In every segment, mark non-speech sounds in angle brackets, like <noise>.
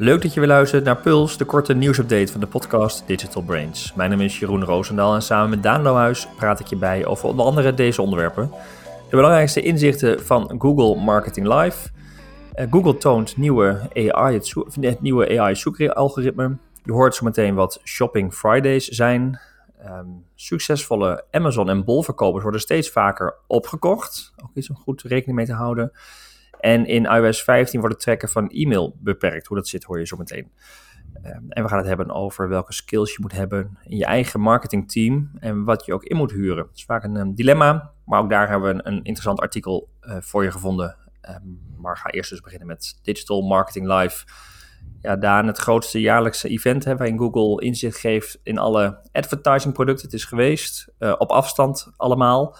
Leuk dat je weer luistert naar Puls, de korte nieuwsupdate van de podcast Digital Brains. Mijn naam is Jeroen Roosendaal en samen met Daan Lohuis praat ik je bij over onder andere deze onderwerpen. De belangrijkste inzichten van Google Marketing Live. Eh, Google toont nieuwe AI, het, nieuwe AI zoekalgoritme. Je hoort zo meteen wat Shopping Fridays zijn. Ehm, succesvolle Amazon en Bol-verkopers worden steeds vaker opgekocht. Ook iets om goed rekening mee te houden. En in iOS 15 wordt het trekken van e-mail beperkt. Hoe dat zit hoor je zo meteen. Ehm, en we gaan het hebben over welke skills je moet hebben in je eigen marketingteam en wat je ook in moet huren. Dat is vaak een, een dilemma, maar ook daar hebben we een, interessant artikel uh, voor je gevonden. Um, maar ga eerst dus beginnen met Digital Marketing Live. Ja, Daan, het grootste jaarlijkse event hè, waarin Google inzicht geeft in alle advertising producten. Het is geweest, uh, op afstand allemaal.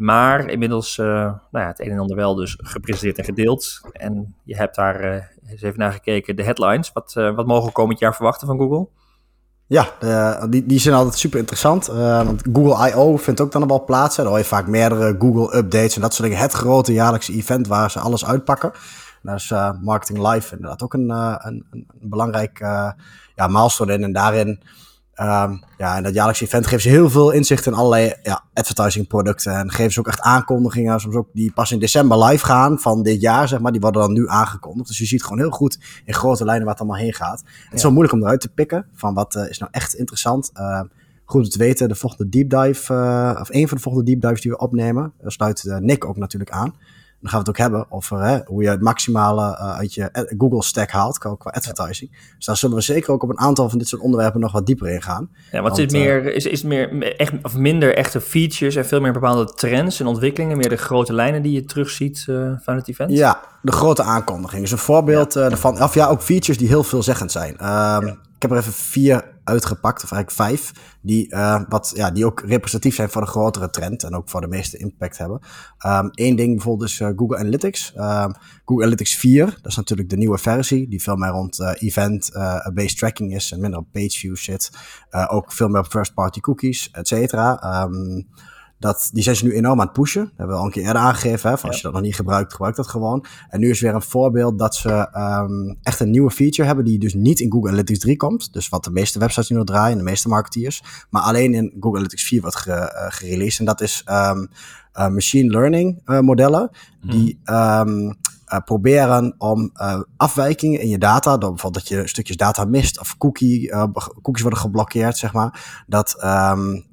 Maar inmiddels uh, nou ja, het een en ander wel dus gepresenteerd en gedeeld. En je hebt daar uh, eens even naar gekeken, de headlines. Wat, uh, wat mogen we komend jaar verwachten van Google? Ja, die, die zijn altijd super interessant. want Google I.O. vindt ook dan wel plaats. Hè. Dan hoor je vaak meerdere Google updates en dat soort dingen. Het grote jaarlijkse event waar ze alles uitpakken. Daar is Marketing Live inderdaad ook een, een, een belangrijk ja, milestone in. En daarin Um, ja, en dat jaarlijkse event geeft ze heel veel inzicht in allerlei ja, advertising producten. En geven ze ook echt aankondigingen, soms ook die pas in december live gaan van dit jaar, zeg maar. Die worden dan nu aangekondigd. Dus je ziet gewoon heel goed in grote lijnen wat er allemaal heen gaat. Het is wel moeilijk om eruit te pikken van wat uh, is nou echt interessant. Uh, goed om te weten, de volgende deep dive, uh, of een van de volgende deep dives die we opnemen, daar sluit Nick ook natuurlijk aan dan gaan we het ook hebben over hè, hoe je het maximale uh, uit je Google stack haalt qua, qua advertising. Dus daar zullen we zeker ook op een aantal van dit soort onderwerpen nog wat dieper in gaan. Ja, wat is, meer, uh, is, is meer echt, of minder echte features en veel meer bepaalde trends en ontwikkelingen, meer de grote lijnen die je terugziet uh, van het event? Ja, de grote aankondiging. Dus een voorbeeld ja. ervan, of ja, ook features die heel veelzeggend zijn. Um, ja. Ik heb er even vier uitgepakt, of eigenlijk vijf, die, uh, wat, ja, die ook representatief zijn voor de grotere trend en ook voor de meeste impact hebben. Eén ding bijvoorbeeld is uh, Google Analytics. Um, Google Analytics 4, dat is natuurlijk de nieuwe versie, die veel meer rond uh, event-based tracking is en minder op page views zit. ook veel meer op first-party cookies, et cetera. Um, dat, die zijn ze nu enorm aan het pushen. Dat hebben we al een keer eerder aangegeven. Hè, van als je dat nog niet gebruikt, gebruik dat gewoon. En nu is weer een voorbeeld dat ze um, echt een nieuwe feature hebben die dus niet in Google Analytics 3 komt. Dus wat de meeste websites nu nog draaien, de meeste marketeers. Maar alleen in Google Analytics 4 wordt ge, uh, gereleased. En dat is um, uh, machine learning uh, modellen. Hmm. Die um, uh, proberen om uh, afwijkingen in je data, door bijvoorbeeld dat je stukjes data mist of cookie, uh, cookies worden geblokkeerd, zeg maar, dat, um,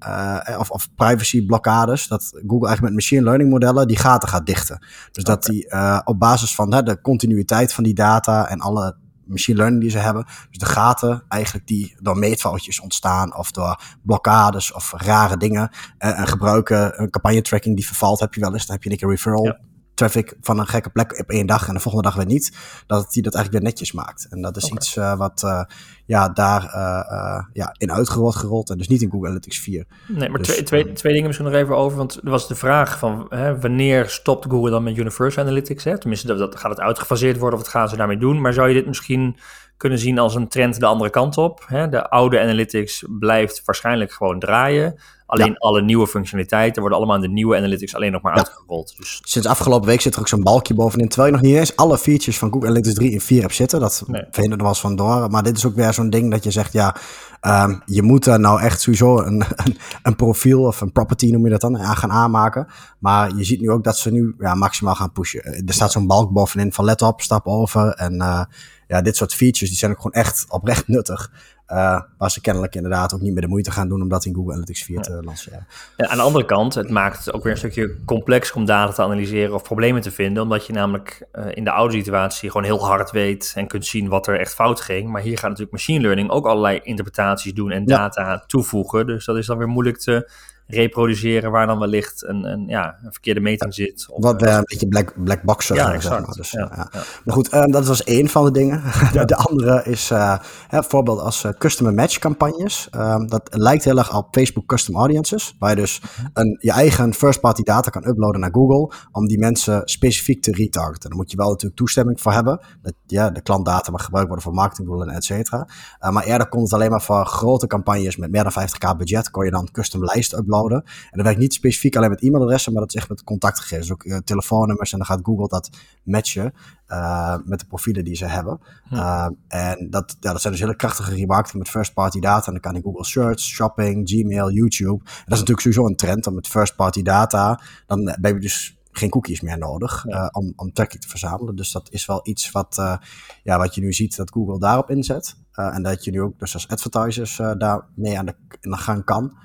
of, of privacy blokkades, dat Google eigenlijk met machine learning modellen die gaten gaat dichten. Dus okay. dat die op basis van de continuïteit van die data en alle machine learning die ze hebben. Dus de gaten eigenlijk die door meetfoutjes ontstaan of door blokkades of rare dingen en gebruiken een campagne tracking die vervalt heb je wel eens. Dan heb je een keer referral ja traffic van een gekke plek op één dag en de volgende dag weer niet, dat hij dat eigenlijk weer netjes maakt. En dat is okay. iets uh, wat uh, ja, daar uh, ja, in uitgerold gerold en dus niet in Google Analytics 4. Nee, maar dus, twee, twee, twee dingen misschien nog even over, want er was de vraag van hè, wanneer stopt Google dan met Universal Analytics? Hè? Tenminste, dat, dat, gaat het uitgefaseerd worden of wat gaan ze daarmee doen? Maar zou je dit misschien kunnen zien als een trend de andere kant op? Hè? De oude analytics blijft waarschijnlijk gewoon draaien. Alleen ja. alle nieuwe functionaliteiten worden allemaal in de nieuwe analytics alleen nog maar ja. uitgerold. Dus... Sinds afgelopen week zit er ook zo'n balkje bovenin. Terwijl je nog niet eens alle features van Google Analytics 3 in 4 hebt zitten. Dat nee. verhindert er wel eens van door. Maar dit is ook weer zo'n ding dat je zegt, ja, um, je moet er nou echt sowieso een, <laughs> een, een, profiel of een property noem je dat dan, aan gaan aanmaken. Maar je ziet nu ook dat ze nu ja, maximaal gaan pushen. Er staat zo'n balk bovenin van let op, stap over. En uh, ja, dit soort features die zijn ook gewoon echt oprecht <laughs> nuttig. Uh, waar ze kennelijk inderdaad ook niet meer de moeite gaan doen om dat in Google Analytics 4 te lanceren. Ja, aan de andere kant, het maakt het ook weer een stukje complex om data te analyseren of problemen te vinden. Omdat je namelijk uh, in de oude situatie gewoon heel hard weet en kunt zien wat er echt fout ging. Maar hier gaat natuurlijk machine learning ook allerlei interpretaties doen en data ja. toevoegen. Dus dat is dan weer moeilijk te reproduceren waar dan wellicht een, een, ja, een verkeerde meting zit. Of, Wat uh, een beetje black, black boxen. Ja, exact. Maar. Dus, ja, ja. maar goed, uh, dat was één van de dingen. <laughs> de andere is uh, bijvoorbeeld als customer match campagnes. Um, dat lijkt heel erg op Facebook custom audiences. Waar je dus een, je eigen first party data kan uploaden naar Google. Om die mensen specifiek te retargeten. Daar moet je wel natuurlijk toestemming voor hebben. Dat ja, de klantdata mag gebruikt worden voor marketingdoelen, et cetera. maar eerder kon het alleen maar voor grote campagnes met meer dan 50k budget. Kon je dan custom lijsten uploaden En dat werkt niet specifiek alleen met e-mailadressen, maar dat is echt met contactgegevens. Ook uh, telefoonnummers en dan gaat Google dat matchen uh, met de profielen die ze hebben. Hm. Uh, en dat, ja, dat zijn dus hele krachtige remarketing met first-party data. En dan kan ik Google Search, Shopping, Gmail, YouTube. En dat is natuurlijk sowieso een trend, dan met first-party data, dan ben je dus geen cookies meer nodig uh, om, om tracking te verzamelen. Dus dat is wel iets wat, uh, ja, wat je nu ziet dat Google daarop inzet. Uh, en dat je nu ook dus als advertisers daar mee aan de, aan de gang kan.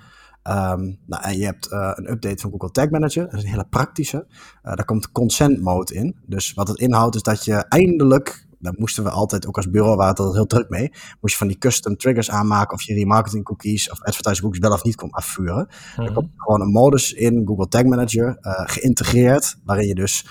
Um, nou, en je hebt een update van Google Tag Manager. Dat is een hele praktische. daar komt consent mode in. Dus wat het inhoudt is dat je eindelijk daar moesten we altijd, ook als bureau waren we heel druk mee, moest je van die custom triggers aanmaken of je remarketing cookies of advertising cookies wel of niet kon afvuren. Er mhm. komt gewoon een modus in Google Tag Manager uh, geïntegreerd, waarin je dus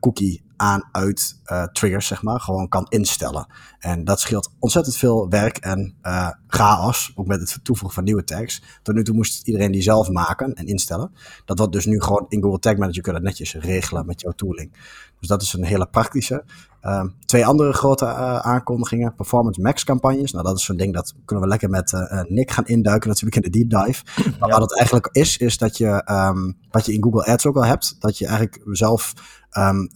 cookie aan, uit uh, triggers, zeg maar, gewoon kan instellen. En dat scheelt ontzettend veel werk en uh, chaos, ook met het toevoegen van nieuwe tags. Tot nu toe moest iedereen die zelf maken en instellen. Dat wordt dus nu gewoon in Google Tag Manager kunnen netjes regelen met jouw tooling. Dus dat is een hele praktische. Uh, twee andere grote uh, aankondigingen. Performance Max campagnes. Nou, dat is zo'n ding dat kunnen we lekker met uh, Nick gaan induiken natuurlijk in de deep dive. <laughs> Maar wat het eigenlijk is, is dat je, um, wat je in Google Ads ook al hebt, dat je eigenlijk zelf um,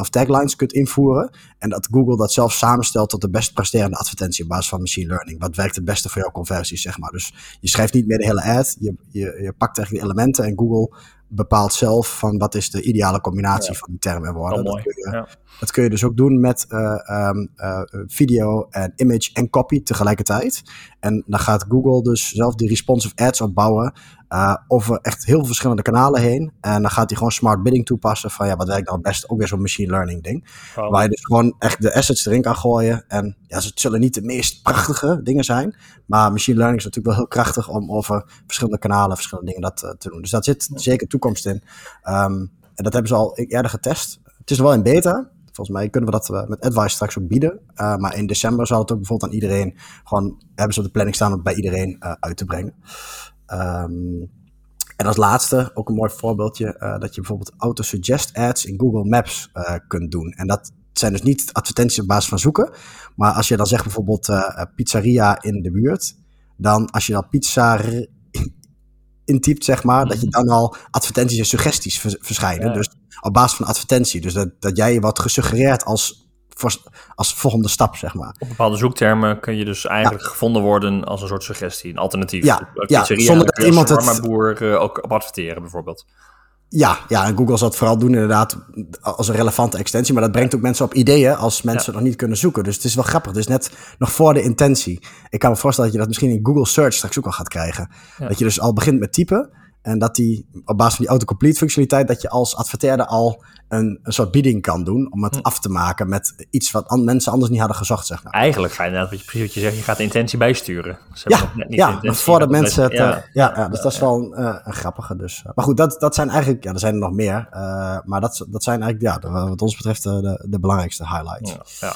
of taglines kunt invoeren. En dat Google dat zelf samenstelt tot de best presterende advertentie op basis van machine learning. Wat werkt het beste voor jouw conversies, zeg maar. Dus je schrijft niet meer de hele ad. Je, je, je pakt eigenlijk de elementen en Google bepaalt zelf van wat is de ideale combinatie van die termen en woorden. Dat kun, je, ja. dat kun, je, dus ook doen met uh, um, uh, video en image en copy tegelijkertijd. En dan gaat Google dus zelf die responsive ads opbouwen uh, over echt heel veel verschillende kanalen heen. En dan gaat hij gewoon smart bidding toepassen van ja, wat werkt nou het beste? Ook weer zo'n machine learning ding. Waar je dus gewoon echt de assets erin kan gooien. En ja, het zullen niet de meest prachtige dingen zijn. Maar machine learning is natuurlijk wel heel krachtig om over verschillende kanalen, verschillende dingen dat uh, te doen. Dus daar zit zeker toekomst in. Um, en dat hebben ze al eerder getest. Het is wel in beta. Volgens mij kunnen we dat uh, met Advice straks ook bieden. Uh, maar in december zal het ook bijvoorbeeld aan iedereen gewoon hebben ze op de planning staan om het bij iedereen uh, uit te brengen. Um, en als laatste, ook een mooi voorbeeldje, uh, dat je bijvoorbeeld auto-suggest ads in Google Maps uh, kunt doen. En dat zijn dus niet advertenties op basis van zoeken. Maar als je dan zegt bijvoorbeeld uh, pizzeria in de buurt, dan als je dan pizza intypt, zeg maar, dat je dan al advertenties en suggesties verschijnen. Ja. Dus op basis van advertentie. Dus dat, dat jij wat gesuggereerd als als volgende stap, zeg maar. Op bepaalde zoektermen kun je dus eigenlijk ja. gevonden worden als een soort suggestie, een alternatief. Ja, ja zonder dat iemand het... boer uh, ook op adverteren bijvoorbeeld. Ja, ja, en Google zal het vooral doen inderdaad als een relevante extensie. Maar dat brengt ook mensen op ideeën als mensen ja. nog niet kunnen zoeken. Dus het is wel grappig. Dus net nog voor de intentie. Ik kan me voorstellen dat je dat misschien in Google Search straks ook al gaat krijgen. Ja. Dat je dus al begint met typen. En dat die op basis van die autocomplete functionaliteit, dat je als adverteerder al een, een soort bieding kan doen om het hm. af te maken met iets wat an mensen anders niet hadden gezocht, zeg maar. Eigenlijk ga je inderdaad, wat je, precies wat je zegt, je gaat de intentie bijsturen. Ze ja, net niet ja voordat mensen het... Ja, uh, ja, ja, dus dat is wel een, uh, een grappige. Dus. Maar goed, dat, dat zijn eigenlijk, ja, er zijn er nog meer. Uh, maar dat, dat zijn eigenlijk, ja, wat ons betreft de, de belangrijkste highlights. Ja.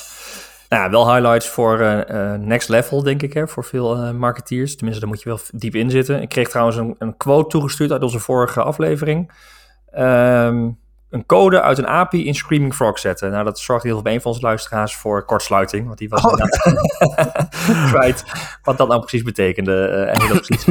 Nou wel highlights voor uh, uh, next level, denk ik, hè, voor veel uh, marketeers. Tenminste, daar moet je wel diep in zitten. Ik kreeg trouwens een, een quote toegestuurd uit onze vorige aflevering. Um, een code uit een API in Screaming Frog zetten. Nou, dat zorgt heel veel bij een van onze luisteraars voor kortsluiting. Want die was oh. <laughs> kwijt wat dat nou precies betekende. Uh, en hoe dat precies,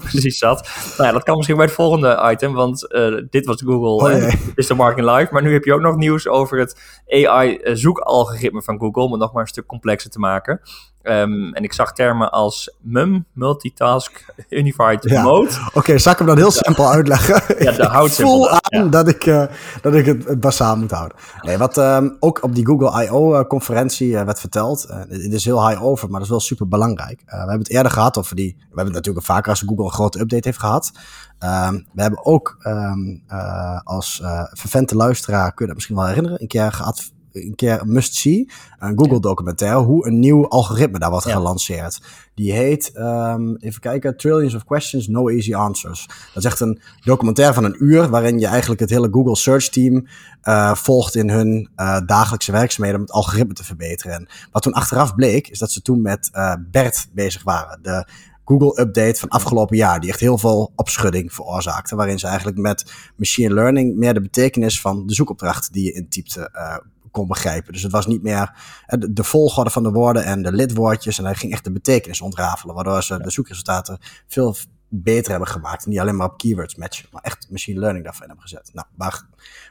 <laughs> <laughs> precies zat. Nou ja, dat kan misschien bij het volgende item. Want uh, dit was Google, oh, nee. is de marketing live. Maar nu heb je ook nog nieuws over het AI-zoekalgoritme van Google. Om het nog maar een stuk complexer te maken. Um, en ik zag termen als MUM, Multitask <laughs> Unified ja. Mode. Oké, okay, zal ik hem dan heel simpel uitleggen? <laughs> Ja, de houdt voel aan ja. dat ik, uh, dat ik het, het basaal moet houden. Nee, wat um, ook op die Google I.O.-conferentie uh, werd verteld. Uh, het is heel high over, maar dat is wel super belangrijk. we hebben het eerder gehad over die... We hebben het natuurlijk vaker als Google een grote update heeft gehad. Um, we hebben ook als vervente luisteraar, kun je dat misschien wel herinneren, een keer gehad een keer must see. Een Google documentaire. Hoe een nieuw algoritme daar wordt ja. gelanceerd. Die heet, um, even kijken, Trillions of Questions, No Easy Answers. Dat is echt een documentaire van een uur. Waarin je eigenlijk het hele Google Search Team uh, volgt in hun uh, dagelijkse werkzaamheden om het algoritme te verbeteren. En wat toen achteraf bleek, is dat ze toen met uh, BERT bezig waren. De Google-update van afgelopen jaar, die echt heel veel opschudding veroorzaakte. Waarin ze eigenlijk met machine learning meer de betekenis van de zoekopdracht die je intypte kon begrijpen. Dus het was niet meer de, de, volgorde van de woorden en de lidwoordjes. En hij ging echt de betekenis ontrafelen. Waardoor ze de zoekresultaten veel beter hebben gemaakt. Niet alleen maar op keywords matchen, maar echt machine learning daarvan hebben gezet. Nou, waar,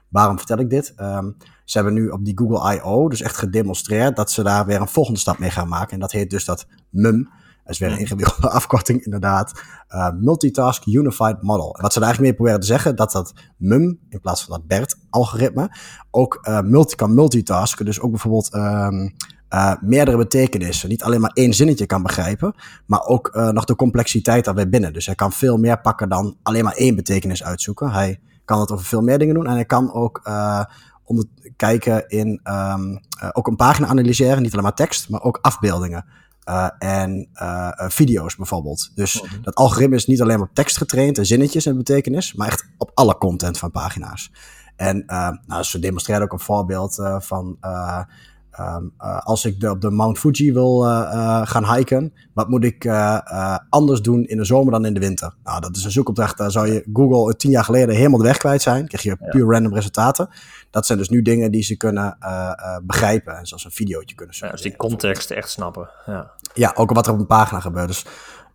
waarom vertel ik dit? Ehm, ze hebben nu op die Google I.O. dus echt gedemonstreerd dat ze daar weer een volgende stap mee gaan maken. En dat heet dus dat MUM. Dat is weer een ingewikkelde <laughs> afkorting, inderdaad. Uh, Multitask Unified Model. En wat ze daar eigenlijk mee proberen te zeggen, dat dat MUM, in plaats van dat BERT-algoritme, ook uh, multi kan multitasken. Dus ook bijvoorbeeld um, uh, meerdere betekenissen. Niet alleen maar één zinnetje kan begrijpen, maar ook nog de complexiteit daarbij binnen. Dus hij kan veel meer pakken dan alleen maar één betekenis uitzoeken. Hij kan het over veel meer dingen doen en hij kan ook onder, kijken in um, ook een pagina analyseren, niet alleen maar tekst, maar ook afbeeldingen. Uh, en uh, video's bijvoorbeeld. Dus -hmm. dat algoritme is niet alleen op tekst getraind en zinnetjes en betekenis, maar echt op alle content van pagina's. En nou, ze demonstreren ook een voorbeeld van Um, uh, als ik de, op de Mount Fuji wil uh, uh, gaan hiken, wat moet ik anders doen in de zomer dan in de winter? Nou, dat is een zoekopdracht. Daar zou je Google tien jaar geleden helemaal de weg kwijt zijn. Krijg je puur random resultaten. Dat zijn dus nu dingen die ze kunnen begrijpen. En zoals een videootje kunnen zoeken. Ja, dus die context echt snappen. Ja. ja, ook wat er op een pagina gebeurt. Dus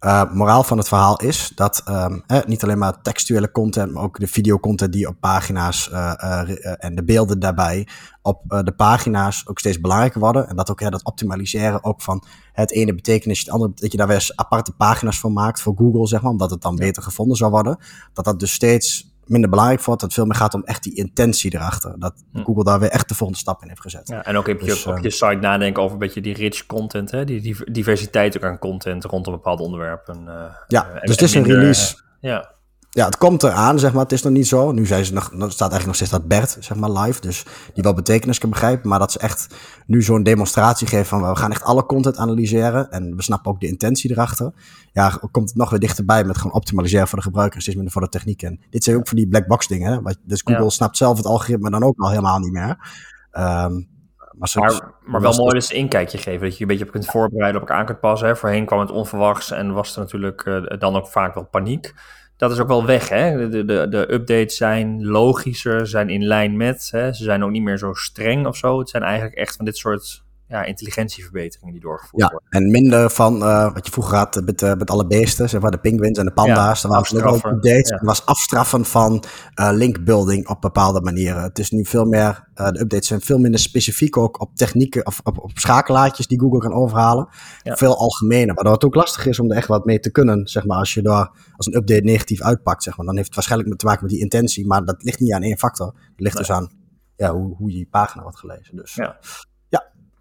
uh, moraal van het verhaal is dat um, eh, niet alleen maar textuele content, maar ook de videocontent die op pagina's uh, uh, en de beelden daarbij op de pagina's ook steeds belangrijker worden. En dat ook ja, dat optimaliseren ook van het ene betekenis, het andere, dat je daar weer aparte pagina's voor maakt voor Google, zeg maar, omdat het dan beter gevonden zou worden. Dat dat dus steeds minder belangrijk wordt. Dat het veel meer gaat om echt die intentie erachter. Dat hm. Google daar weer echt de volgende stap in heeft gezet. Ja, en ook heb je dus, op je site nadenken over een beetje die rich content. Hè? Die, diversiteit ook aan content rondom bepaalde onderwerpen. Uh, ja, uh, dus het is een release. Uh, ja ja, het komt eraan, zeg maar. Het is nog niet zo. Nu zijn ze nog, staat eigenlijk nog steeds dat Bert, zeg maar, live. Dus die wel betekenis kan begrijpen. Maar dat ze echt nu zo'n demonstratie geven van we gaan echt alle content analyseren. En we snappen ook de intentie erachter. Ja, komt het nog weer dichterbij met gewoon optimaliseren voor de gebruiker en steeds minder voor de techniek. En dit zijn ook voor die black box dingen. Hè? Dus Google ja. snapt zelf het algoritme dan ook al helemaal niet meer. Um, maar, ze, maar, maar wel mooi dus een inkijkje geven. Dat je een beetje op kunt voorbereiden, op elkaar aan kunt passen. Hè. Voorheen kwam het onverwachts en was er natuurlijk uh, dan ook vaak wel paniek dat is ook wel weg. Hè? De, de, de updates zijn logischer, zijn in lijn met. Hè? Ze zijn ook niet meer zo streng of zo. Het zijn eigenlijk echt van dit soort ja, intelligentieverbeteringen die doorgevoerd ja, worden. En minder van uh, wat je vroeger had met, uh, met alle beesten, zeg maar de penguins en de panda's. Ja, daar waren ook updates. Ja. Het was afstraffen van uh, linkbuilding op bepaalde manieren. Het is nu veel meer, de updates zijn veel minder specifiek ook op technieken of op, op schakelaartjes die Google kan overhalen. Ja. Veel algemener, waardoor het ook lastig is om er echt wat mee te kunnen. Zeg maar als je daar als een update negatief uitpakt, zeg maar, dan heeft het waarschijnlijk te maken met die intentie. Maar dat ligt niet aan één factor. Het ligt nee. dus aan ja, hoe, hoe je die pagina wordt gelezen. Dus ja.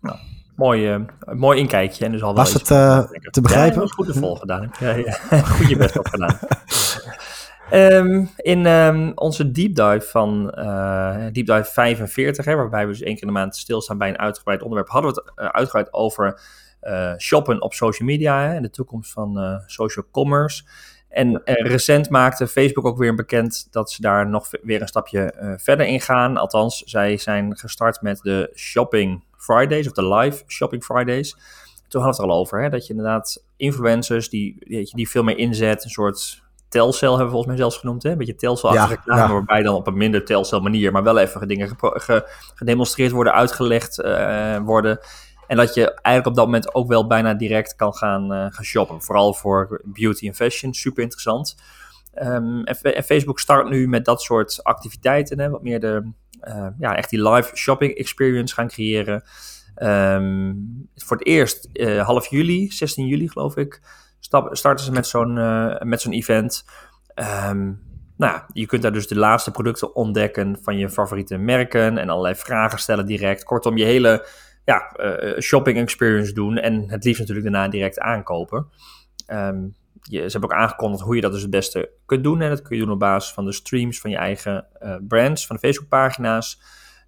Nou, mooi, uh, mooi inkijkje. En dus al Was het uh, te begrijpen? Ja, goed te volgen gedaan. Ja, ja. <laughs> goed je best op gedaan. Um, <laughs> in um, onze deep dive van uh, deep dive 45, hè, waarbij we dus één keer in de maand stilstaan bij een uitgebreid onderwerp, hadden we het uh, uitgebreid over uh, shoppen op social media hè, en de toekomst van social commerce. En recent maakte Facebook ook weer bekend dat ze daar nog weer een stapje verder in gaan. Althans, zij zijn gestart met de Shopping Fridays of de live Shopping Fridays. Toen hadden we het er al over, hè, dat je inderdaad influencers die, die, die veel meer inzet, een soort telcel hebben we volgens mij zelfs genoemd, hè? een beetje telcel ja, reclame, ja. waarbij dan op een minder telcel manier, maar wel even dingen ge gedemonstreerd worden, uitgelegd uh, worden. En dat je eigenlijk op dat moment ook wel bijna direct kan gaan, uh, gaan shoppen. Vooral voor beauty en fashion, super interessant. Um, en, en, Facebook start nu met dat soort activiteiten, hè? wat meer de, ja, echt die live shopping experience gaan creëren. Um, voor het eerst uh, half juli, 16 juli geloof ik, starten ze met zo'n uh, met zo'n event. Um, nou, je kunt daar dus de laatste producten ontdekken van je favoriete merken en allerlei vragen stellen direct. Kortom, je hele ja, shopping experience doen en het liefst natuurlijk daarna direct aankopen. Um, je, ze hebben ook aangekondigd hoe je dat dus het beste kunt doen. En dat kun je doen op basis van de streams van je eigen uh, brands, van de Facebookpagina's,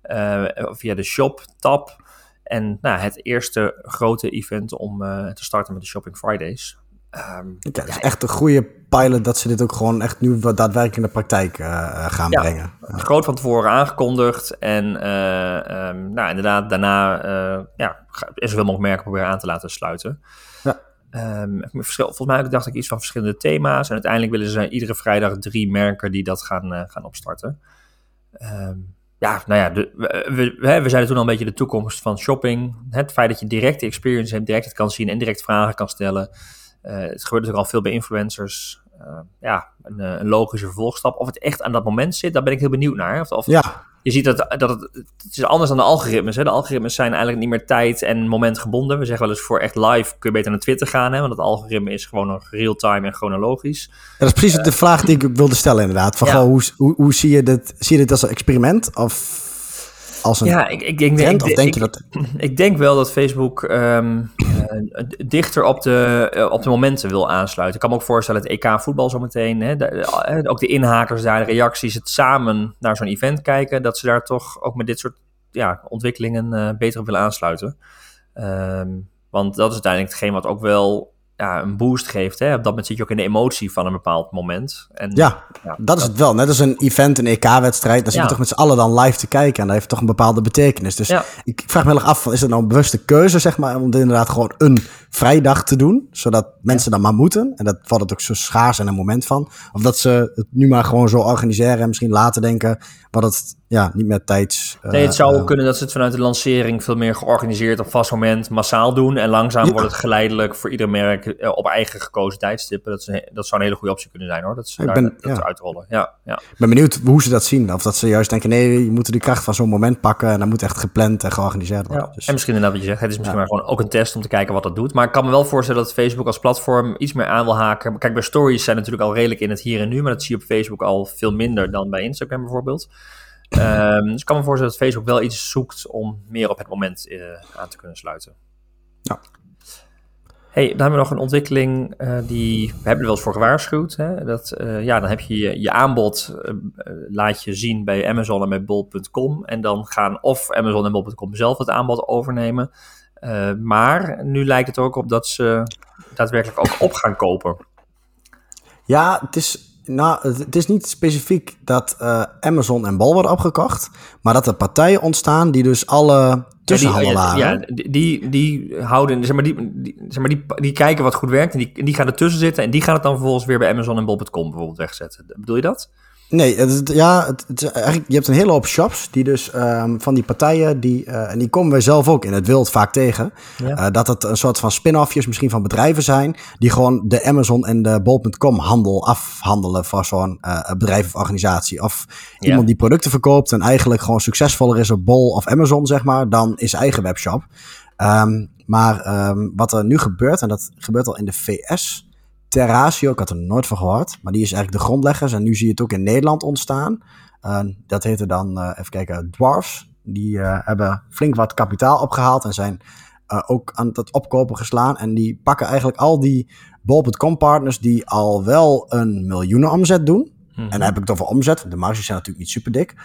uh, via de shop-tab. En nou, het eerste grote event om uh, te starten met de Shopping Fridays. Um, ja, het is echt een goede pilot dat ze dit ook gewoon echt nu daadwerkelijk in de praktijk gaan ja, brengen. Groot van tevoren aangekondigd. En um, nou, inderdaad, daarna ja, is zoveel mogelijk merken proberen aan te laten sluiten. Ja. Um, volgens mij dacht ik iets van verschillende thema's. En uiteindelijk willen ze iedere vrijdag drie merken die dat gaan, uh, gaan opstarten. Um, ja, nou ja, de, we, we, we zeiden toen al een beetje de toekomst van shopping. Het feit dat je direct de experience hebt, direct het kan zien en direct vragen kan stellen. Uh, het gebeurt natuurlijk al veel bij influencers. ja, een, een, logische vervolgstap. Of het echt aan dat moment zit, daar ben ik heel benieuwd naar. Of, of ja je ziet dat, dat het, het is anders dan de algoritmes. Hè. De algoritmes zijn eigenlijk niet meer tijd en moment gebonden. We zeggen wel eens voor echt live kun je beter naar Twitter gaan. Hè, want het algoritme is gewoon nog real-time en chronologisch. Ja, dat is precies de vraag die ik wilde stellen inderdaad. Van, hoe, hoe, hoe, zie, je dit, zie je dit als een experiment? Of als een ja, ik, ik, denk, trend, of denk je dat... <laughs> Ik denk wel dat Facebook um, uh, dichter op de, uh, op de momenten wil aansluiten. Ik kan me ook voorstellen, het EK voetbal zometeen, hè, de, ook de inhakers daar, de reacties, het samen naar zo'n event kijken, dat ze daar toch ook met dit soort ja, ontwikkelingen uh, beter op willen aansluiten. Um, want dat is uiteindelijk hetgeen wat ook wel ja, een boost geeft. Hè? Op dat moment zit je ook in de emotie van een bepaald moment. En, ja, ja dat, is het wel. Net als een event, een EK-wedstrijd. Dan zit je toch met z'n allen dan live te kijken. En dat heeft toch een bepaalde betekenis. Dus ik vraag me heel erg af, is het nou een bewuste keuze, zeg maar, om inderdaad gewoon een vrijdag te doen? Zodat mensen dan maar moeten. En dat valt het ook zo schaars en een moment van. Of dat ze het nu maar gewoon zo organiseren en misschien later denken wat het ja, niet meer tijds. nee, het zou uh, kunnen dat ze het vanuit de lancering veel meer georganiseerd op vast moment massaal doen. En langzaam wordt het geleidelijk voor ieder merk eh, op eigen gekozen tijdstippen. Dat, is dat zou een hele goede optie kunnen zijn hoor. Dat, ze ik ben, dat ja. uitrollen. Ja, ja. Ik ben benieuwd hoe ze dat zien. Of dat ze juist denken: nee, je moet de kracht van zo'n moment pakken. En dan moet echt gepland en georganiseerd worden. Ja. Dus. En misschien inderdaad wat je zegt. Het is misschien maar gewoon ook een test om te kijken wat dat doet. Maar ik kan me wel voorstellen dat Facebook als platform iets meer aan wil haken. Kijk, bij stories zijn natuurlijk al redelijk in het hier en nu. Maar dat zie je op Facebook al veel minder dan bij Instagram bijvoorbeeld. Um, dus ik kan me voorstellen dat Facebook wel iets zoekt om meer op het moment uh, aan te kunnen sluiten. Ja. Hey, dan hebben we nog een ontwikkeling uh, die we hebben er wel eens voor gewaarschuwd. Hè? Dat, uh, ja, dan heb je je, je aanbod, laat je zien bij Amazon en bij bol.com. En dan gaan of Amazon en bol.com zelf het aanbod overnemen. maar nu lijkt het ook op dat ze daadwerkelijk ook op gaan kopen. Ja, het is nou, het is niet specifiek dat uh, Amazon en Bol worden opgekocht, maar dat er partijen ontstaan die dus alle tussenhandelaren... Ja, die, ja, die, die houden, zeg maar, die, die, zeg maar die, die kijken wat goed werkt en die, die gaan ertussen zitten en die gaan het dan vervolgens weer bij Amazon en Bol.com bijvoorbeeld wegzetten. Bedoel je dat? Nee, het, ja, het, het, eigenlijk, je hebt een hele hoop shops die dus um, van die partijen, die, uh, en die komen wij zelf ook in het wild vaak tegen, ja. uh, dat het een soort van spin-offjes misschien van bedrijven zijn, die gewoon de Amazon en de Bol.com handel afhandelen voor zo'n uh, bedrijf of organisatie. Of ja. iemand die producten verkoopt en eigenlijk gewoon succesvoller is op Bol of Amazon, zeg maar, dan is eigen webshop. Um, maar um, wat er nu gebeurt, en dat gebeurt al in de VS, Terratio, ik had er nooit van gehoord, maar die is eigenlijk de grondleggers. En nu zie je het ook in Nederland ontstaan. Uh, dat heette dan, uh, even kijken, Dwarfs. Die uh, hebben flink wat kapitaal opgehaald en zijn ook aan het opkopen geslaan. En die pakken eigenlijk al die bol.com partners die al wel een miljoenen omzet doen. Mm-hmm. En dan heb ik het over omzet, de marges zijn natuurlijk niet super dik.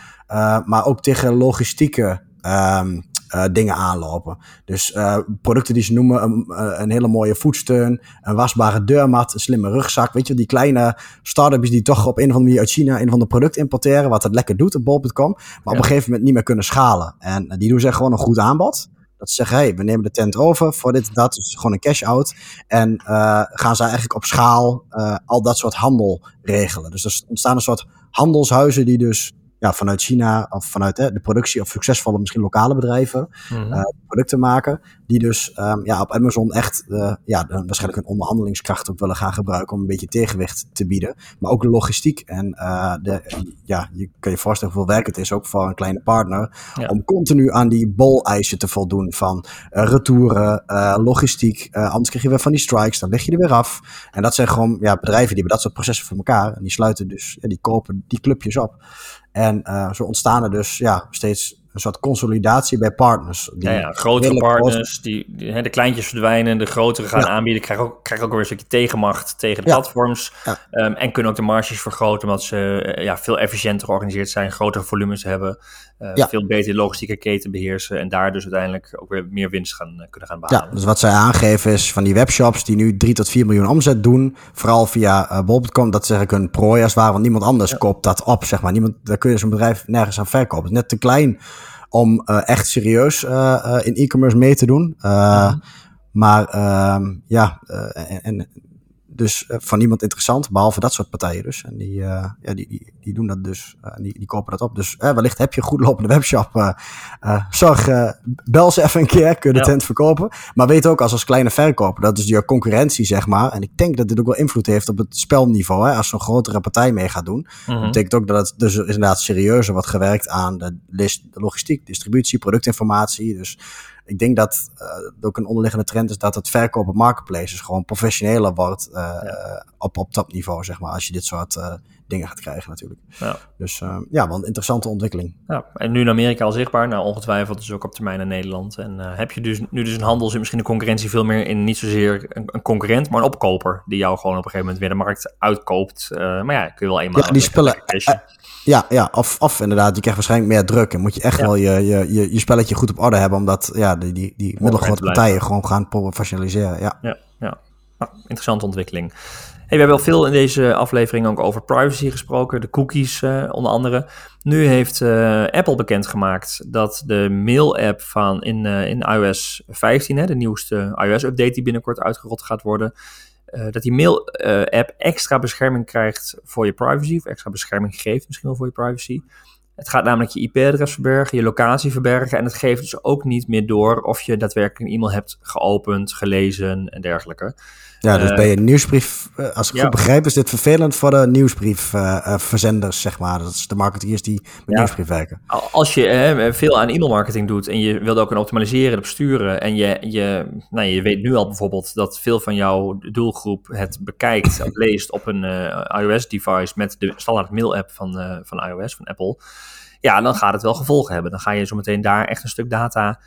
maar ook tegen logistieke um, uh, dingen aanlopen. Dus uh, producten die ze noemen, een, uh, een, hele mooie voetsteun, een wasbare deurmat, een slimme rugzak. Weet je, die kleine start-ups die toch op een of andere manier uit China een van de product importeren, wat het lekker doet op bol.com, maar ja. op een gegeven moment niet meer kunnen schalen. En die doen ze gewoon een goed aanbod. Dat ze zeggen, hey, we nemen de tent over voor dit en dat. Dus gewoon een cash-out. En uh, gaan ze eigenlijk op schaal uh, al dat soort handel regelen. Dus er ontstaan een soort handelshuizen die dus ja, vanuit China of vanuit hè, de productie of succesvolle misschien lokale bedrijven mm-hmm. uh, producten maken. Die dus um, ja, op Amazon echt uh, ja, de, waarschijnlijk een onderhandelingskracht ook willen gaan gebruiken om een beetje tegenwicht te bieden. Maar ook de logistiek. En uh, de, ja, je kan je voorstellen hoeveel werk het is ook voor een kleine partner. Ja. Om continu aan die bol-eisen te voldoen van retouren, logistiek. anders krijg je weer van die strikes, dan leg je er weer af. En dat zijn gewoon ja, bedrijven die hebben dat soort processen voor elkaar. En die sluiten dus, ja, die kopen die clubjes op. En uh, zo ontstaan er dus ja, steeds een soort consolidatie bij partners. Ja, ja, grotere partners, die, die hè, de kleintjes verdwijnen, de grotere gaan ja. aanbieden, krijgen ook, krijgen ook weer een stukje tegenmacht tegen de platforms. Um, en kunnen ook de marges vergroten, omdat ze uh, ja, veel efficiënter georganiseerd zijn, grotere volumes hebben, uh, veel beter de logistieke keten beheersen en daar dus uiteindelijk ook weer meer winst gaan, uh, kunnen gaan behalen. Ja, dus wat zij aangeven is van die webshops die nu 3 tot 4 miljoen omzet doen, vooral via bol.com, dat zeg ik een prooi als waar, want niemand anders koopt dat op, zeg maar. Niemand, daar kun je zo'n bedrijf nergens aan verkopen. Het is net te klein om uh, echt serieus uh, in e-commerce mee te doen. Uh, ja. Maar ehm, ja, en, en, dus van niemand interessant, behalve dat soort partijen dus. En die, ja, die, die, die doen dat dus, die, die kopen dat op. Dus wellicht heb je een goed lopende webshop. zorg, bel ze even een keer, kun je de tent verkopen. Maar weet ook als als kleine verkoper, dat is je concurrentie zeg maar. En ik denk dat dit ook wel invloed heeft op het spelniveau. Hè? Als zo'n grotere partij mee gaat doen. Dat mhm. betekent ook dat het dus inderdaad serieuzer wordt gewerkt aan de, list, de logistiek, distributie, productinformatie. Dus ik denk dat uh, ook een onderliggende trend is dat het verkopen marketplaces gewoon professioneler wordt uh, op, op topniveau, zeg maar. Als je dit soort uh, dingen gaat krijgen natuurlijk. Ja. Dus ja, wel een interessante ontwikkeling. Ja, en nu in Amerika al zichtbaar, nou ongetwijfeld dus ook op termijn in Nederland. En heb je dus nu dus een handel, zit misschien de concurrentie veel meer in niet zozeer een, een, concurrent, maar een opkoper die jou gewoon op een gegeven moment weer de markt uitkoopt. maar ja, kun je wel eenmaal... Ja, die spullen... Ja, ja of, of inderdaad, je krijgt waarschijnlijk meer druk. En moet je echt wel je, je, je, je spelletje goed op orde hebben, omdat ja, die, die, die middelgrote partijen gewoon gaan professionaliseren. Ja, ja, ja. Nou, interessante ontwikkeling. Hey, we hebben al veel in deze aflevering ook over privacy gesproken, de cookies uh, onder andere. Nu heeft uh, Apple bekendgemaakt dat de mail-app van in, uh, in iOS 15, hè, de nieuwste iOS-update die binnenkort uitgerold gaat worden, uh, dat die mail-app extra bescherming krijgt voor je privacy, of extra bescherming geeft misschien wel voor je privacy. Het gaat namelijk je IP-adres verbergen, je locatie verbergen en het geeft dus ook niet meer door of je daadwerkelijk een e-mail hebt geopend, gelezen en dergelijke. Ja, dus bij je nieuwsbrief, eh, als ik goed begrijp, is dit vervelend voor de nieuwsbriefverzenders, zeg maar. Dat is de marketeers die met nieuwsbrief werken. Als je veel aan e-mailmarketing doet en je wilt ook een optimaliseren, besturen en je, je, nou, je weet nu al bijvoorbeeld dat veel van jouw doelgroep het bekijkt of <laughs> leest op een uh, iOS-device met de standaard mail-app van, uh, van iOS, van Apple. Ja, dan gaat het wel gevolgen hebben. Dan ga je zo meteen daar echt een stuk data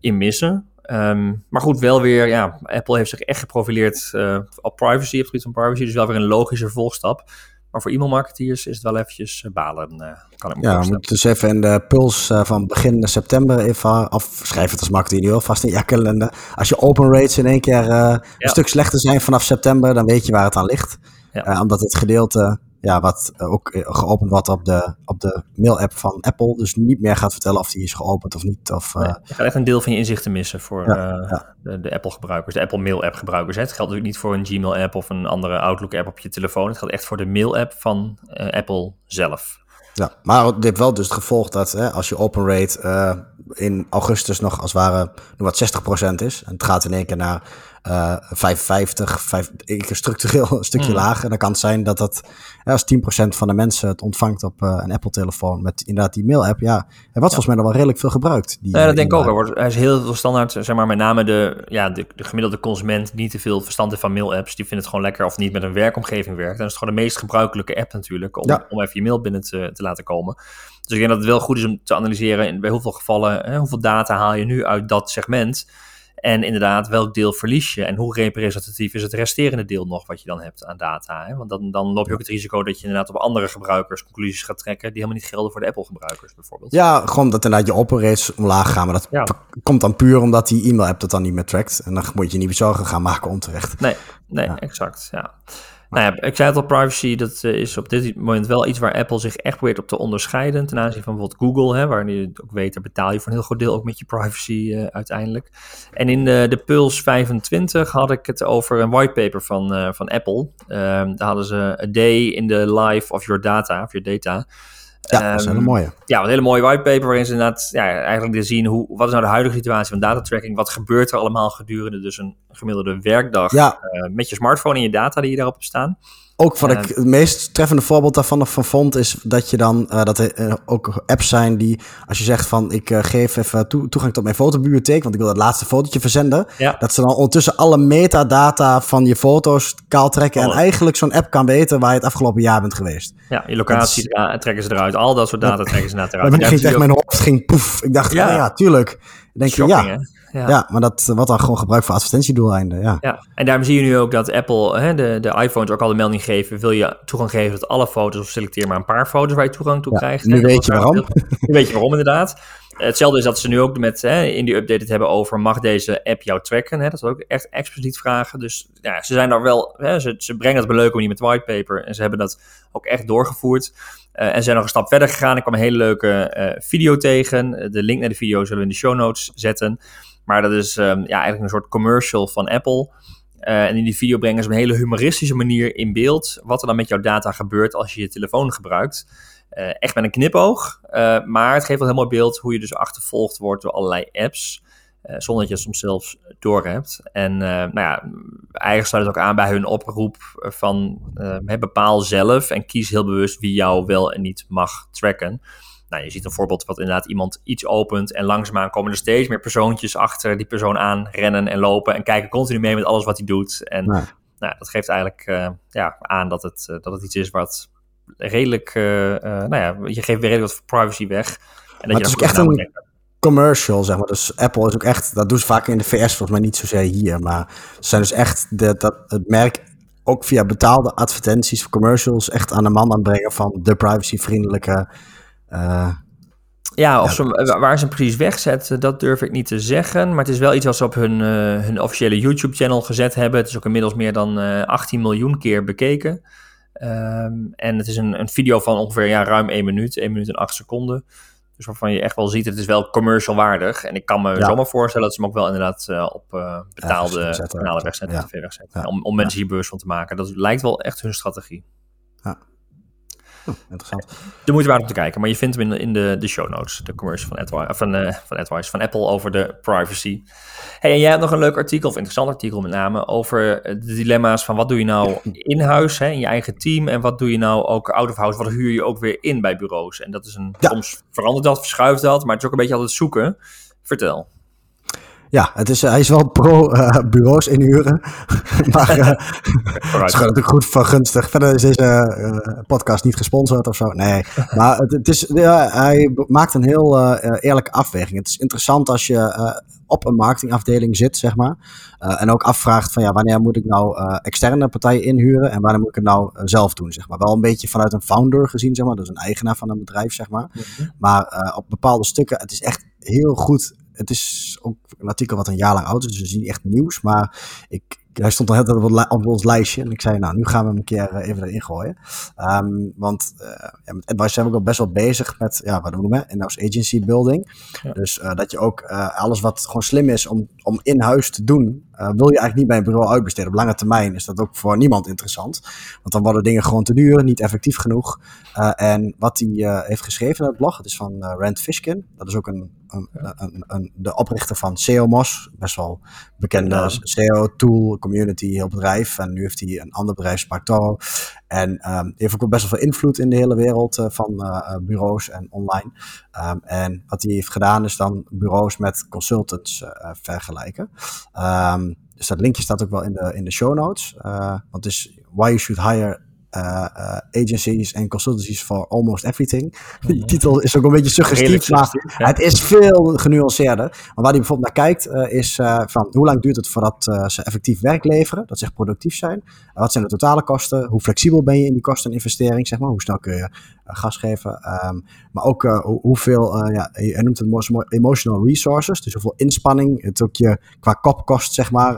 in missen. Ehm, maar goed, wel weer, ja, Apple heeft zich echt geprofileerd uh, op privacy, op het gebied van privacy. Dus wel weer een logische vervolgstap. Maar voor e-mailmarketeers is het wel eventjes uh, balen, uh, kan ik me Ja, we moeten dus even in de puls van begin september even, of schrijf het als marketeer nu alvast in je kalender. Als je open rates in één keer een stuk slechter zijn vanaf september, dan weet je waar het aan ligt. Ja. omdat het gedeelte ja, wat ook eh, geopend wordt op de, op de mail-app van Apple. Dus niet meer gaat vertellen of die is geopend of niet. Of, nee, eh, je gaat echt een deel van je inzichten missen voor uh, de, de Apple-gebruikers, de Apple Mail-app gebruikers. Het geldt natuurlijk niet voor een Gmail-app of een andere Outlook-app op je telefoon. Het geldt echt voor de mail-app van Apple zelf. Ja, maar dit heeft wel dus het gevolg dat hè, als je open rate in augustus nog als het ware wat 60% is. En het gaat in één keer naar uh, 55, 5, structureel een stukje mm. lager. Dan kan het zijn dat dat, ja, als 10% van de mensen het ontvangt op uh, een Apple-telefoon met inderdaad die mail-app, ja, en wat volgens mij nog wel redelijk veel gebruikt. Die, ja, dat denk ik ook. Er, wordt, er is heel veel standaard, zeg maar, met name de, ja, de, de gemiddelde consument niet te veel verstand heeft van mail-apps. Die vindt het gewoon lekker of niet met een werkomgeving werkt. Dan is het gewoon de meest gebruikelijke app natuurlijk, om, ja. om even je mail binnen te, te laten komen. Dus ik denk dat het wel goed is om te analyseren in, bij hoeveel gevallen, hè, hoeveel data haal je nu uit dat segment. En inderdaad, welk deel verlies je en hoe representatief is het resterende deel nog wat je dan hebt aan data? Hè? Want dan, dan loop je ook het risico dat je inderdaad op andere gebruikers conclusies gaat trekken die helemaal niet gelden voor de Apple-gebruikers bijvoorbeeld. Ja, gewoon dat inderdaad je operates omlaag gaan, maar dat komt dan puur omdat die e-mail-app dat dan niet meer trackt. En dan moet je niet zorgen gaan maken onterecht. Nee, nee, exact, ja. Nou ja, ik zei het al, privacy, dat eh, is op dit moment wel iets waar Apple zich echt probeert op te onderscheiden ten aanzien van bijvoorbeeld Google, hè, waar je ook weet, daar betaal je voor een heel groot deel ook met je privacy uh, uiteindelijk. En in de, de Pulse 25 had ik het over een whitepaper van, uh, van Apple. Ehm, daar hadden ze A Day in the Life of Your Data, of Your Data. Ja, dat is een hele ehm, mooie. Ja, een hele mooie whitepaper waarin ze inderdaad ja, eigenlijk zien hoe, wat is nou de huidige situatie van datatracking, wat gebeurt er allemaal gedurende dus een gemiddelde werkdag ja. uh, met je smartphone en je data die je daarop staan. Ook wat ik het meest treffende voorbeeld daarvan van vond, is dat je dan uh, dat er ook apps zijn die, als je zegt van ik uh, geef even toe, toegang tot mijn fotobibliotheek, want ik wil dat laatste fotootje verzenden, ja. dat ze dan ondertussen alle metadata van je foto's kaal trekken en oh. eigenlijk zo'n app kan weten waar je het afgelopen jaar bent geweest. Ja, je locatie is, trekken ze eruit, al dat soort data trekken ze naar <laughs> eruit. Maar ging echt mijn hoofd ging poef. Ik dacht, ja, oh, ja tuurlijk. denk Shocking, je, ja. Ja. ja, maar dat wordt dan gewoon gebruikt voor advertentiedoeleinden. Ja. ja, en daarom zie je nu ook dat Apple, hè, de, de iPhones, ook al de melding geven: wil je toegang geven tot alle foto's of selecteer maar een paar foto's waar je toegang toe krijgt. Nu weet je waarom. Nu weet je waarom, inderdaad. Hetzelfde is dat ze nu ook met hè, in die update het hebben over: mag deze app jou tracken? Hè? Dat is ook echt expliciet vragen. Dus ja, ze zijn daar wel, hè, ze, ze brengen het op niet met whitepaper en ze hebben dat ook echt doorgevoerd. Uh, en zijn nog een stap verder gegaan. Ik kwam een hele leuke uh, video tegen. De link naar de video zullen we in de show notes zetten. Maar dat is um, ja, eigenlijk een soort commercial van Apple. en in die video brengen ze op een hele humoristische manier in beeld wat er dan met jouw data gebeurt als je je telefoon gebruikt. echt met een knipoog, maar het geeft wel helemaal beeld hoe je dus achtervolgd wordt door allerlei apps. zonder dat je het soms zelfs door hebt. En nou ja, eigenlijk sluit het ook aan bij hun oproep van bepaal zelf en kies heel bewust wie jou wel en niet mag tracken. Nou, je ziet een voorbeeld wat inderdaad iemand iets opent en langzaamaan komen er steeds meer persoontjes achter die persoon aan rennen en lopen en kijken continu mee met alles wat hij doet. En nou, dat geeft eigenlijk uh, ja, aan dat het, uh, dat het iets is wat redelijk, uh, nou ja, je geeft weer redelijk wat privacy weg. En dat je het is echt een commercial, zeg maar. Dus Apple is ook echt, dat doen ze vaak in de VS, volgens mij niet zozeer hier, maar ze zijn dus echt de, dat, het merk ook via betaalde advertenties commercials echt aan de man aanbrengen van de privacyvriendelijke uh, ja, of Ze, waar ze hem precies wegzetten, dat durf ik niet te zeggen. Maar het is wel iets wat ze op hun, uh, hun officiële YouTube-channel gezet hebben. Het is ook inmiddels meer dan uh, 18 miljoen keer bekeken. Um, en het is een, een video van ongeveer ja, ruim 1 minuut, 1 minuut en 8 seconden. Dus waarvan je echt wel ziet, het is wel commercial waardig. En ik kan me ja. zomaar voorstellen dat ze hem ook wel inderdaad uh, op betaalde ja, kanalen wegzetten, ja. tv wegzetten. Om, om mensen hier bewust van te maken. Dat lijkt wel echt hun strategie. Ja. <laughs> Interessant. De moeite waard om te kijken, maar je vindt hem in, in de, de show notes, de commercial van, AdWise, van, uh, van, AdWise, van Apple over de privacy. Hey, en jij hebt nog een leuk artikel, of interessant artikel met name, over de dilemma's van wat doe je nou <laughs> in huis, hè, in je eigen team, en wat doe je nou ook out of house, wat huur je ook weer in bij bureaus. En dat is een, ja. soms verandert dat, verschuift dat, maar het is ook een beetje altijd zoeken. Vertel. Ja, het is, hij is wel pro uh, bureaus inhuren. <laughs> maar uh, het is natuurlijk goed van gunstig. Verder is deze uh, podcast niet gesponsord of zo. Nee, <laughs> maar het, het is, ja, hij maakt een heel eerlijke afweging. Het is interessant als je op een marketingafdeling zit, zeg maar. en ook afvraagt van ja, wanneer moet ik nou externe partijen inhuren en wanneer moet ik het nou zelf doen, zeg maar. Wel een beetje vanuit een founder gezien, zeg maar. Dus een eigenaar van een bedrijf, zeg maar. Mhm. Maar op bepaalde stukken, het is echt heel goed het is ook een artikel wat een jaar lang oud is, dus we zien echt nieuws. Maar ik, hij stond al heel op, ons lijstje. En ik zei, nou, nu gaan we hem een keer eh, even erin gooien. Um, want uh, ja, met Advice zijn we ook al best wel bezig met, ja, wat noemen we, in-house agency building. Ja. Dus uh, dat je ook alles wat gewoon slim is om, om in huis te doen, wil je eigenlijk niet bij een bureau uitbesteden. Op lange termijn is dat ook voor niemand interessant. Want dan worden dingen gewoon te duur, niet effectief genoeg. en wat hij heeft geschreven in het blog, het is van Rand Fishkin. Dat is ook een een, een, een, de oprichter van SEOMOS, best wel bekende. SEO-tool, community, heel bedrijf. En nu heeft hij een ander bedrijf, Sparto. En um, heeft ook wel best wel veel invloed in de hele wereld uh, van uh, bureaus en online. Um, en wat hij heeft gedaan is dan bureaus met consultants vergelijken. Um, dus dat linkje staat ook wel in de, in de show notes. want is why you should hire uh, agencies en consultancies for almost everything. Die mhm. titel is ook een beetje suggestief, maar het is veel genuanceerder. Maar waar hij bijvoorbeeld naar kijkt, uh, is van hoe lang duurt het voordat ze effectief werk leveren, dat ze productief zijn. wat zijn de totale kosten? Hoe flexibel ben je in die kosteninvestering, zeg maar? Hoe snel kun je gas geven? Um, maar ook hoeveel, ja, hij noemt het emotional resources, dus hoeveel inspanning het ook je qua kop kost, zeg maar,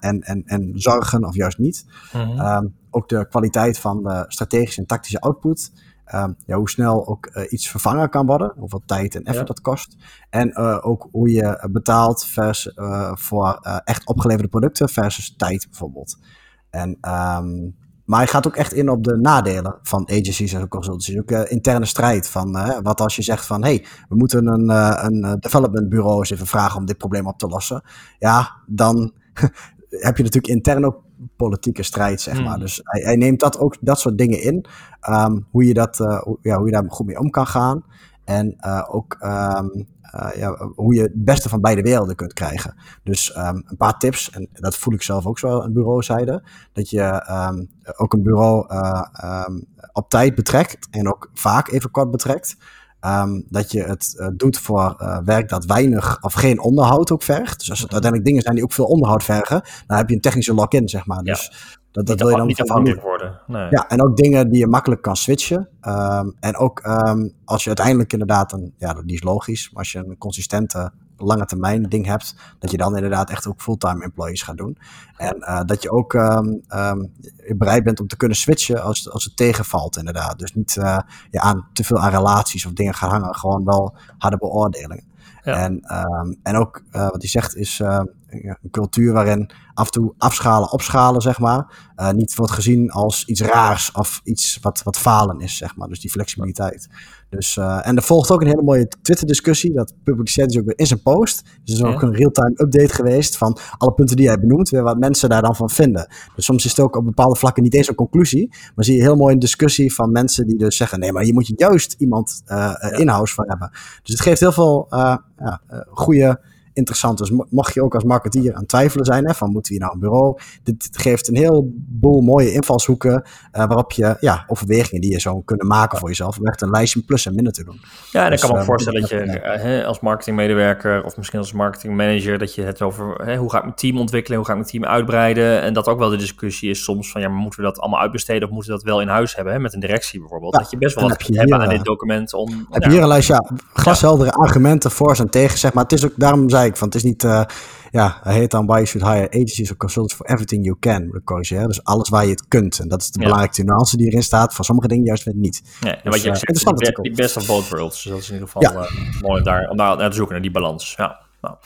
en, en, en zorgen of juist niet. Mm -hmm. um, ook de kwaliteit van de strategische en tactische output. Um, ja, hoe snel ook uh, iets vervangen kan worden, hoeveel tijd en effort ja. dat kost. En uh, ook hoe je betaalt vers, uh, voor echt opgeleverde producten versus tijd bijvoorbeeld. En, um, maar hij gaat ook echt in op de nadelen van agencies en consultancies. Ook interne strijd van wat als je zegt van hey, we moeten een, een development bureau eens even vragen om dit probleem op te lossen. Ja, dan <laughs> heb je natuurlijk intern ook politieke strijd, zeg maar. Hmm. Dus hij, hij, neemt dat ook, dat soort dingen in. Um, hoe, je dat, uh, ja, hoe je daar goed mee om kan gaan. En uh, ook um, uh, ja, hoe je het beste van beide werelden kunt krijgen. Dus um, een paar tips, en dat voel ik zelf ook zo aan bureauzijde. Dat je ook een bureau op tijd betrekt en ook vaak even kort betrekt. Um, dat je het uh, doet voor uh, werk dat weinig of geen onderhoud ook vergt. Dus als het uiteindelijk dingen zijn die ook veel onderhoud vergen, dan heb je een technische lock-in, zeg maar. Dus. Dat, dat wil je dan niet afhankelijk worden. Nee. Ja, en ook dingen die je makkelijk kan switchen. Um, en ook um, als je uiteindelijk inderdaad een, ja, die is logisch, maar als je een consistente lange termijn ding hebt, dat je dan inderdaad echt ook fulltime employees gaat doen. En uh, dat je ook um, um, bereid bent om te kunnen switchen als, als het tegenvalt, inderdaad. Dus niet uh, ja, aan, te veel aan relaties of dingen gaan hangen, gewoon wel harde beoordelingen. Ja. En, um, en ook uh, wat hij zegt is, een cultuur waarin af en toe afschalen, opschalen, zeg maar, uh, niet wordt gezien als iets raars of iets wat, wat falen is, zeg maar. Dus die flexibiliteit. Dus, uh, en er volgt ook een hele mooie Twitter-discussie. Dat publiceert hij ook weer in zijn post. Dus er is ook een real-time update geweest van alle punten die hij benoemt, weer wat mensen daar dan van vinden. Dus soms is het ook op bepaalde vlakken niet eens een conclusie, maar zie je heel mooi een discussie van mensen die dus zeggen: nee, maar je moet je juist iemand uh, in-house van hebben. Dus het geeft heel veel ja, goede interessant. Dus mocht je ook als marketeer aan twijfelen zijn, hè, van moeten we nou een bureau? Dit, geeft een heleboel mooie invalshoeken uh, waarop je ja, overwegingen die je zou kunnen maken voor jezelf, om echt een lijstje plus en minder te doen. Ja, en dus, ik kan me uh, voorstellen dat je uh, als marketingmedewerker of misschien als marketingmanager, dat je het over hoe ga ik mijn team ontwikkelen, hoe ga ik mijn team uitbreiden. En dat ook wel de discussie is soms van ja, maar moeten we dat allemaal uitbesteden of moeten we dat wel in huis hebben, hè, met een directie bijvoorbeeld. dat je best wel wat hebt aan dit document om. Heb je hier een lijstje ja, glasheldere argumenten voor en tegen, zeg maar. Het is ook, daarom zei van het is niet, uh, ja, hij heet dan why you should hire agencies or consultants for everything you can. Dus alles waar je het kunt. En dat is de ja. belangrijkste nuance die erin staat. Van sommige dingen juist weer niet. Ja, en dus, wat je uh, zegt, die, die best of both worlds. Dus dat is in ieder geval ja. uh, mooi daar, om daar naar te zoeken, naar die balans. Ja, nou.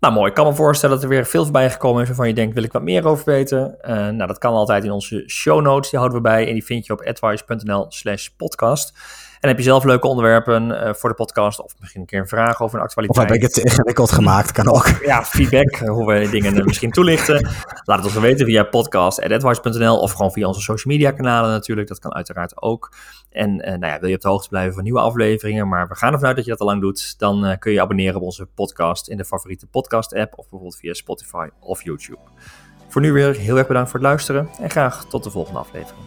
Nou, mooi. Ik kan me voorstellen dat er weer veel voorbij gekomen is waarvan je denkt, wil ik wat meer over weten? Uh, nou, dat kan altijd in onze show notes. Die houden we bij en die vind je op advice.nl slash podcast. En heb je zelf leuke onderwerpen uh, voor de podcast of misschien een keer een vraag over een actualiteit? Of heb ik het ingewikkeld gemaakt, kan ook. Ja, feedback, <laughs> hoe we dingen misschien toelichten. Laat het ons weten via podcast.advice.nl of gewoon via onze social media kanalen natuurlijk. Dat kan uiteraard ook. En uh, nou ja, wil je op de hoogte blijven van nieuwe afleveringen, maar we gaan ervan uit dat je dat al lang doet, dan uh, kun je abonneren op onze podcast in de favoriete podcast app of bijvoorbeeld via Spotify of YouTube. Voor nu weer heel erg bedankt voor het luisteren en graag tot de volgende aflevering.